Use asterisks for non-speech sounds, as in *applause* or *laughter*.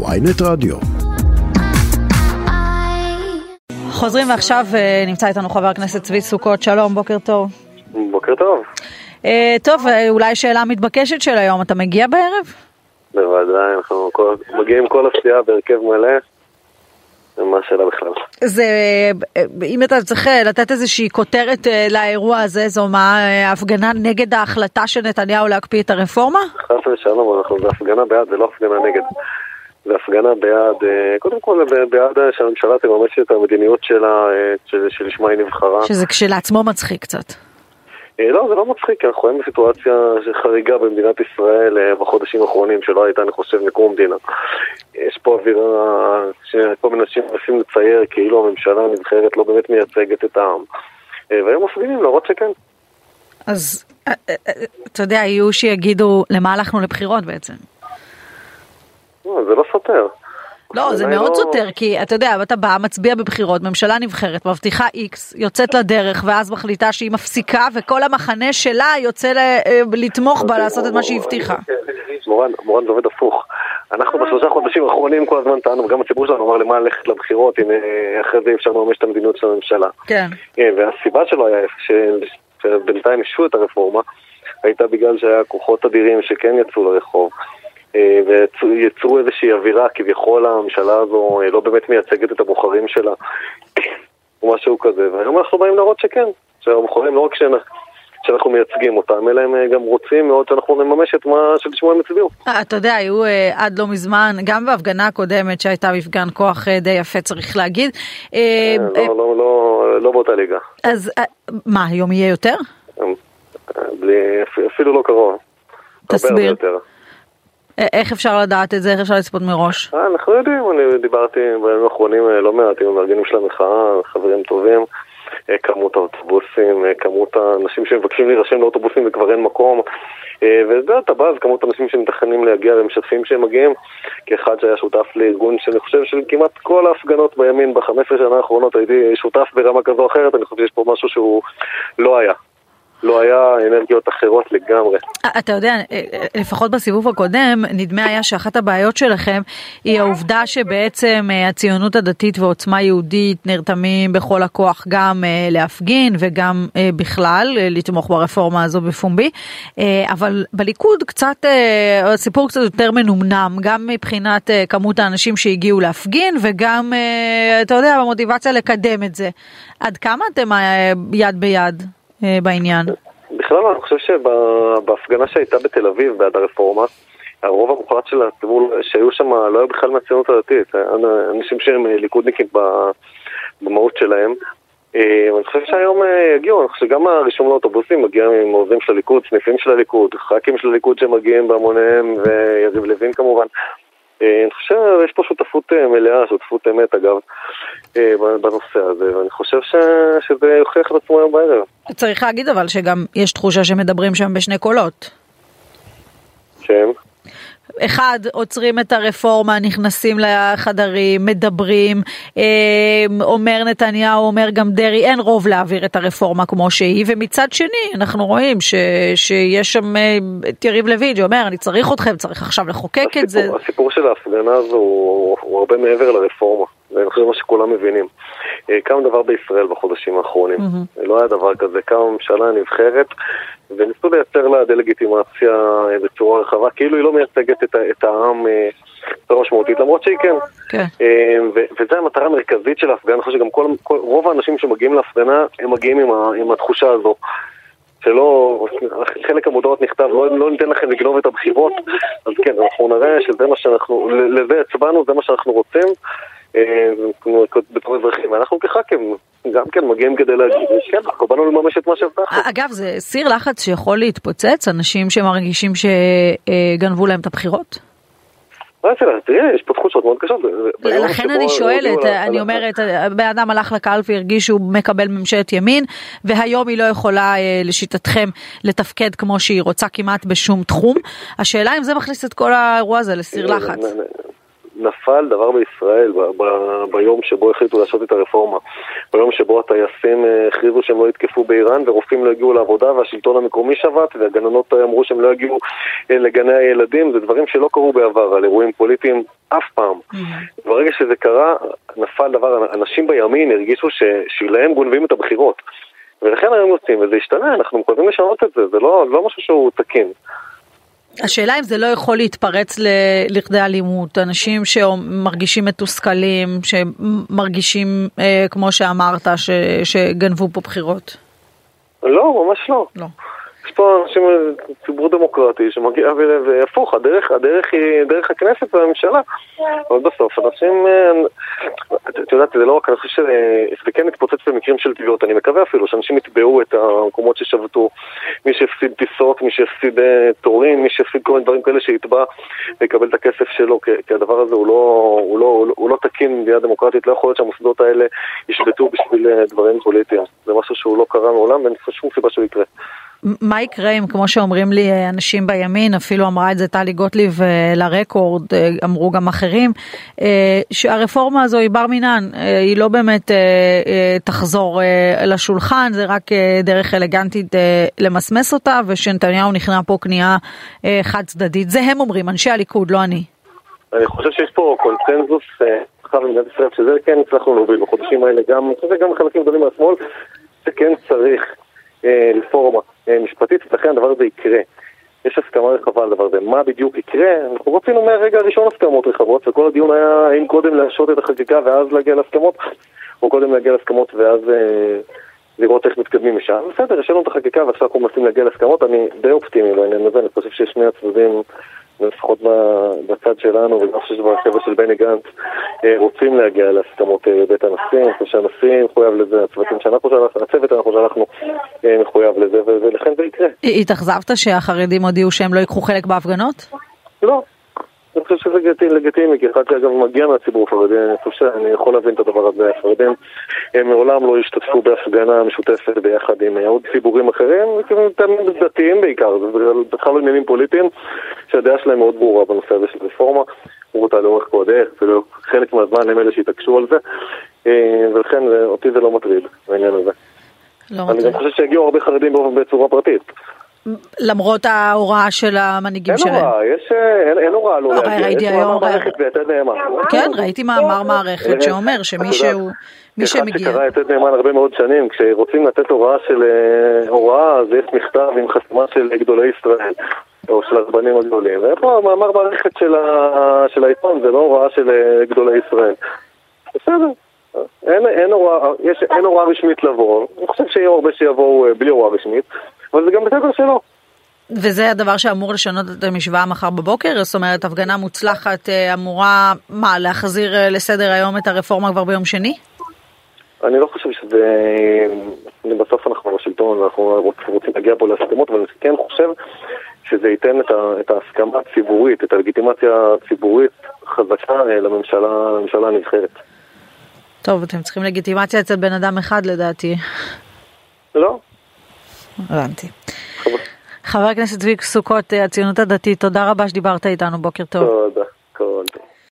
ויינט רדיו. חוזרים ועכשיו אה, נמצא איתנו חבר הכנסת צבי סוכות, שלום, בוקר טוב. בוקר טוב. אה, טוב, אה, אולי שאלה מתבקשת של היום, אתה מגיע בערב? בוודאי, אנחנו כל, מגיעים כל הסיעה בהרכב מלא. מה השאלה בכלל? זה, אם אתה צריך לתת איזושהי כותרת לאירוע הזה, זו מה, הפגנה נגד ההחלטה של נתניהו להקפיא את הרפורמה? חס ושלום, אנחנו בהפגנה בעד, זה לא הפגנה נגד. זה הפגנה בעד, קודם כל בעד שהממשלה תממש את המדיניות שלה, שלשמה היא נבחרה. שזה כשלעצמו מצחיק קצת. לא, זה לא מצחיק, כי אנחנו רואים בסיטואציה חריגה במדינת ישראל בחודשים האחרונים, שלא הייתה, אני חושב, מקום המדינה. יש פה אווירה שכל מיני אנשים מנסים לצייר כאילו הממשלה הנבחרת לא באמת מייצגת את העם. והיום מפגינים להראות שכן. אז אתה יודע, יהיו שיגידו למה הלכנו לבחירות בעצם. זה לא סותר. לא, זה מאוד סותר, כי אתה יודע, אתה בא, מצביע בבחירות, ממשלה נבחרת, מבטיחה איקס, יוצאת לדרך, ואז מחליטה שהיא מפסיקה, וכל המחנה שלה יוצא לתמוך בה, לעשות את מה שהיא הבטיחה. מורן, מורן זה עובד הפוך. אנחנו בשלושה חודשים האחרונים כל הזמן טענו, וגם הציבור שלנו אמר למה ללכת לבחירות, אם אחרי זה אפשר לממש את המדיניות של הממשלה. כן. והסיבה שלו היה שבינתיים אישרו את הרפורמה, הייתה בגלל שהיה כוחות אדירים שכן יצאו לרחוב. ויצרו איזושהי אווירה, כביכול הממשלה הזו לא באמת מייצגת את הבוחרים שלה, *coughs* או משהו כזה, והיום אנחנו באים להראות שכן, שהבוחרים לא רק שאנחנו מייצגים אותם, אלא הם גם רוצים מאוד שאנחנו נממש את מה שלשמו הם הצביעו. אתה יודע, היו עד לא מזמן, גם בהפגנה הקודמת שהייתה מפגן כוח די יפה צריך להגיד. לא באותה ליגה. אז מה, היום יהיה יותר? אפילו לא קרוב. תסביר. איך אפשר לדעת את זה? איך אפשר לצפות מראש? אנחנו יודעים, אני דיברתי בימים האחרונים לא מעט עם המארגנים של המחאה, חברים טובים, כמות האוטובוסים, כמות האנשים שמבקשים להירשם לאוטובוסים וכבר אין מקום, וזה אתה בא, אז כמות האנשים שמתכננים להגיע ומשתפים שהם מגיעים, כאחד שהיה שותף לארגון שאני חושב של כמעט כל ההפגנות בימין ב-15 שנה האחרונות הייתי שותף ברמה כזו או אחרת, אני חושב שיש פה משהו שהוא לא היה. לא היה אנרגיות אחרות לגמרי. אתה יודע, לפחות בסיבוב הקודם, נדמה היה שאחת הבעיות שלכם היא העובדה שבעצם הציונות הדתית ועוצמה יהודית נרתמים בכל הכוח גם להפגין וגם בכלל לתמוך ברפורמה הזו בפומבי, אבל בליכוד קצת, הסיפור קצת יותר מנומנם, גם מבחינת כמות האנשים שהגיעו להפגין וגם, אתה יודע, במוטיבציה לקדם את זה. עד כמה אתם יד ביד? בעניין? בכלל אני חושב שבהפגנה שהייתה בתל אביב בעד הרפורמה, הרוב המוחלט של הציבור שהיו שם לא היו בכלל מהציונות הדתית, אנשים שהם ליכודניקים במהות שלהם. אני חושב שהיום יגיעו, אני חושב שגם הרישום לאוטובוסים מגיע עם עובדים של הליכוד, סניפים של הליכוד, ח"כים של הליכוד שמגיעים בהמוניהם, ויריב לוין כמובן. אני חושב שיש פה שותפות מלאה, שותפות אמת אגב, בנושא הזה, ואני חושב ש... שזה יוכיח את עצמו היום בערב. צריך להגיד אבל שגם יש תחושה שמדברים שם בשני קולות. שהם? אחד, עוצרים את הרפורמה, נכנסים לחדרים, מדברים, אומר נתניהו, אומר גם דרעי, אין רוב להעביר את הרפורמה כמו שהיא, ומצד שני אנחנו רואים ש, שיש שם את יריב לוין שאומר, אני צריך אתכם, צריך עכשיו לחוקק הסיפור, את זה. הסיפור של ההפגנה הזו הוא, הוא הרבה מעבר לרפורמה, חושב מה שכולם מבינים. קם דבר בישראל בחודשים האחרונים, mm-hmm. לא היה דבר כזה, קמה ממשלה נבחרת וניסו לייצר לה דה-לגיטימציה בצורה רחבה, כאילו היא לא מייצגת את, את העם בצורה משמעותית, למרות שהיא כן. כן. וזו המטרה המרכזית של ההפגנה, אני חושב שגם כל, כל, רוב האנשים שמגיעים להפגנה, הם מגיעים עם, ה, עם התחושה הזו. שלא, חלק המודעות נכתב, לא, לא ניתן לכם לגנוב את הבחירות, אז כן, אנחנו נראה שזה מה שאנחנו, לזה הצבענו, זה מה שאנחנו רוצים. בתור אזרחים, ואנחנו כח"כים גם כן מגיעים כדי להגיד, כן, אנחנו באנו לממש את מה שהבטחנו. אגב, זה סיר לחץ שיכול להתפוצץ, אנשים שמרגישים שגנבו להם את הבחירות? תראה, יש פה תחושות מאוד קשות. לכן אני שואלת, אני אומרת, בן אדם הלך לקלפי, הרגיש שהוא מקבל ממשלת ימין, והיום היא לא יכולה לשיטתכם לתפקד כמו שהיא רוצה כמעט בשום תחום. השאלה אם זה מכניס את כל האירוע הזה לסיר לחץ. נפל דבר בישראל ב- ב- ביום שבו החליטו לעשות את הרפורמה. ביום שבו הטייסים הכריזו שהם לא יתקפו באיראן ורופאים לא הגיעו לעבודה והשלטון המקומי שבת והגננות אמרו שהם לא יגיעו לגני הילדים, זה דברים שלא קרו בעבר, על אירועים פוליטיים אף פעם. ברגע שזה קרה, נפל דבר, אנשים בימין הרגישו שלהם גונבים את הבחירות. ולכן היום יוצאים, וזה השתנה, אנחנו מחויבים לשנות את זה, זה לא, לא משהו שהוא תקין. השאלה אם זה לא יכול להתפרץ לכדי אלימות, אנשים שמרגישים מתוסכלים, שמרגישים, אה, כמו שאמרת, ש, שגנבו פה בחירות. לא, ממש לא. לא. פה אנשים, ציבור דמוקרטי שמגיע, והפוך, הדרך, הדרך היא דרך הכנסת והממשלה. אבל בסוף אנשים, אה, את יודעת, זה לא רק, אני חושב שזה כן מתפוצץ במקרים של תביעות, אני מקווה אפילו שאנשים יתבעו את המקומות ששבתו, מי שהפסיד טיסות, מי שהפסיד אה, תורים, מי שהפסיד כל מיני דברים כאלה שיתבע ויקבל את הכסף שלו, כי הדבר הזה הוא לא, הוא לא, הוא לא, לא תקין במדינה דמוקרטית, לא יכול להיות שהמוסדות האלה ישבתו בשביל אה, דברים פוליטיים. זה משהו שהוא לא קרה מעולם ואין שום סיבה שהוא יקרה. מה יקרה אם כמו שאומרים לי אה, אנשים בימין אפילו אמרה את זה טלי גוטליב אה, לרקורד אה, אמרו גם אחרים שהרפורמה הזו היא בר מינן היא לא באמת תחזור לשולחן זה רק דרך אלגנטית למסמס אותה ושנתניהו נכנע פה כניעה חד צדדית זה הם אומרים אנשי הליכוד לא אני. אני חושב שיש פה קונצנזוס במדינת ישראל שזה כן הצלחנו להוביל בחודשים האלה גם, אני חלקים גדולים מהשמאל שכן צריך רפורמה אה, משפטית, ולכן הדבר הזה יקרה. יש הסכמה רחבה על הדבר הזה. מה בדיוק יקרה? אנחנו רצינו מהרגע הראשון הסכמות רחבות, וכל הדיון היה האם קודם להשעות את החקיקה ואז להגיע להסכמות, או קודם להגיע להסכמות ואז אה, לראות איך מתקדמים משם. בסדר, יש לנו את החקיקה ועכשיו אנחנו מנסים להגיע להסכמות, אני די אופטימי בעניין הזה, אני חושב ששני הצדדים לפחות בצד שלנו, וגם חושב שבחבר'ה של בני גנץ, אה, רוצים להגיע להסכמות אה, בבית הנשיא, אני חושב שהנשיא מחויב לזה, הצוותים שאנחנו שלחנו, הצוות אנחנו שלחנו אה, מחויב לזה, ולכן זה יקרה. התאכזבת שהחרדים הודיעו שהם לא ייקחו חלק בהפגנות? לא, אני חושב שזה לגיטימי, כי אחד שאגב מגיע מהציבור החרדי, אני חושב שאני יכול להבין את הדבר הזה. החרדים הם מעולם לא השתתפו בהפגנה משותפת ביחד עם עוד ציבורים אחרים, תמיד דתיים בעיקר, זה בכלל עניינים פוליטיים, שהדעה שלהם מאוד ברורה בנושא הזה של רפורמה. אמרו אותה לאורך כל הדרך, אפילו חלק מהזמן הם אלה שהתעקשו על זה, אה, ולכן אותי זה לא מטריד, העניין הזה. לא אני גם חושב שהגיעו הרבה חרדים בצורה פרטית. למרות ההוראה של המנהיגים שלהם. אין הוראה, יש, אין, אין הוראה לא להגיע, ראיתי היום... מאמר מערכת ויתד נאמן. כן, ראיתי מאמר מערכת שאומר שמישהו, מי שמגיע... אחד שקרא יתד נאמן הרבה מאוד שנים, כשרוצים לתת הוראה של אה, הוראה, אז יש מכתב עם חסימה של גדולי ישראל. או של הרבנים הגדולים. ופה מאמר מערכת של, ה... של העיתון, זה לא הוראה של אה, גדולי ישראל. בסדר, אין, אין, הוראה, יש, אין הוראה רשמית לבוא, אני חושב שיהיו הרבה שיבואו אה, בלי הוראה רשמית, אבל זה גם בסדר שלא. וזה הדבר שאמור לשנות את המשוואה מחר בבוקר? זאת אומרת, הפגנה מוצלחת אה, אמורה, מה, להחזיר אה, לסדר היום את הרפורמה כבר ביום שני? אני לא חושב שזה... בסוף אנחנו בשלטון, ואנחנו רוצים להגיע פה להסכמות, אבל אני כן חושב שזה ייתן את, ה, את ההסכמה הציבורית, את הלגיטימציה הציבורית חזקה לממשלה, לממשלה הנבחרת. טוב, אתם צריכים לגיטימציה אצל בן אדם אחד לדעתי. לא. הבנתי. חבר הכנסת צבי סוכות, הציונות הדתית, תודה רבה שדיברת איתנו, בוקר טוב. תודה, כל טוב.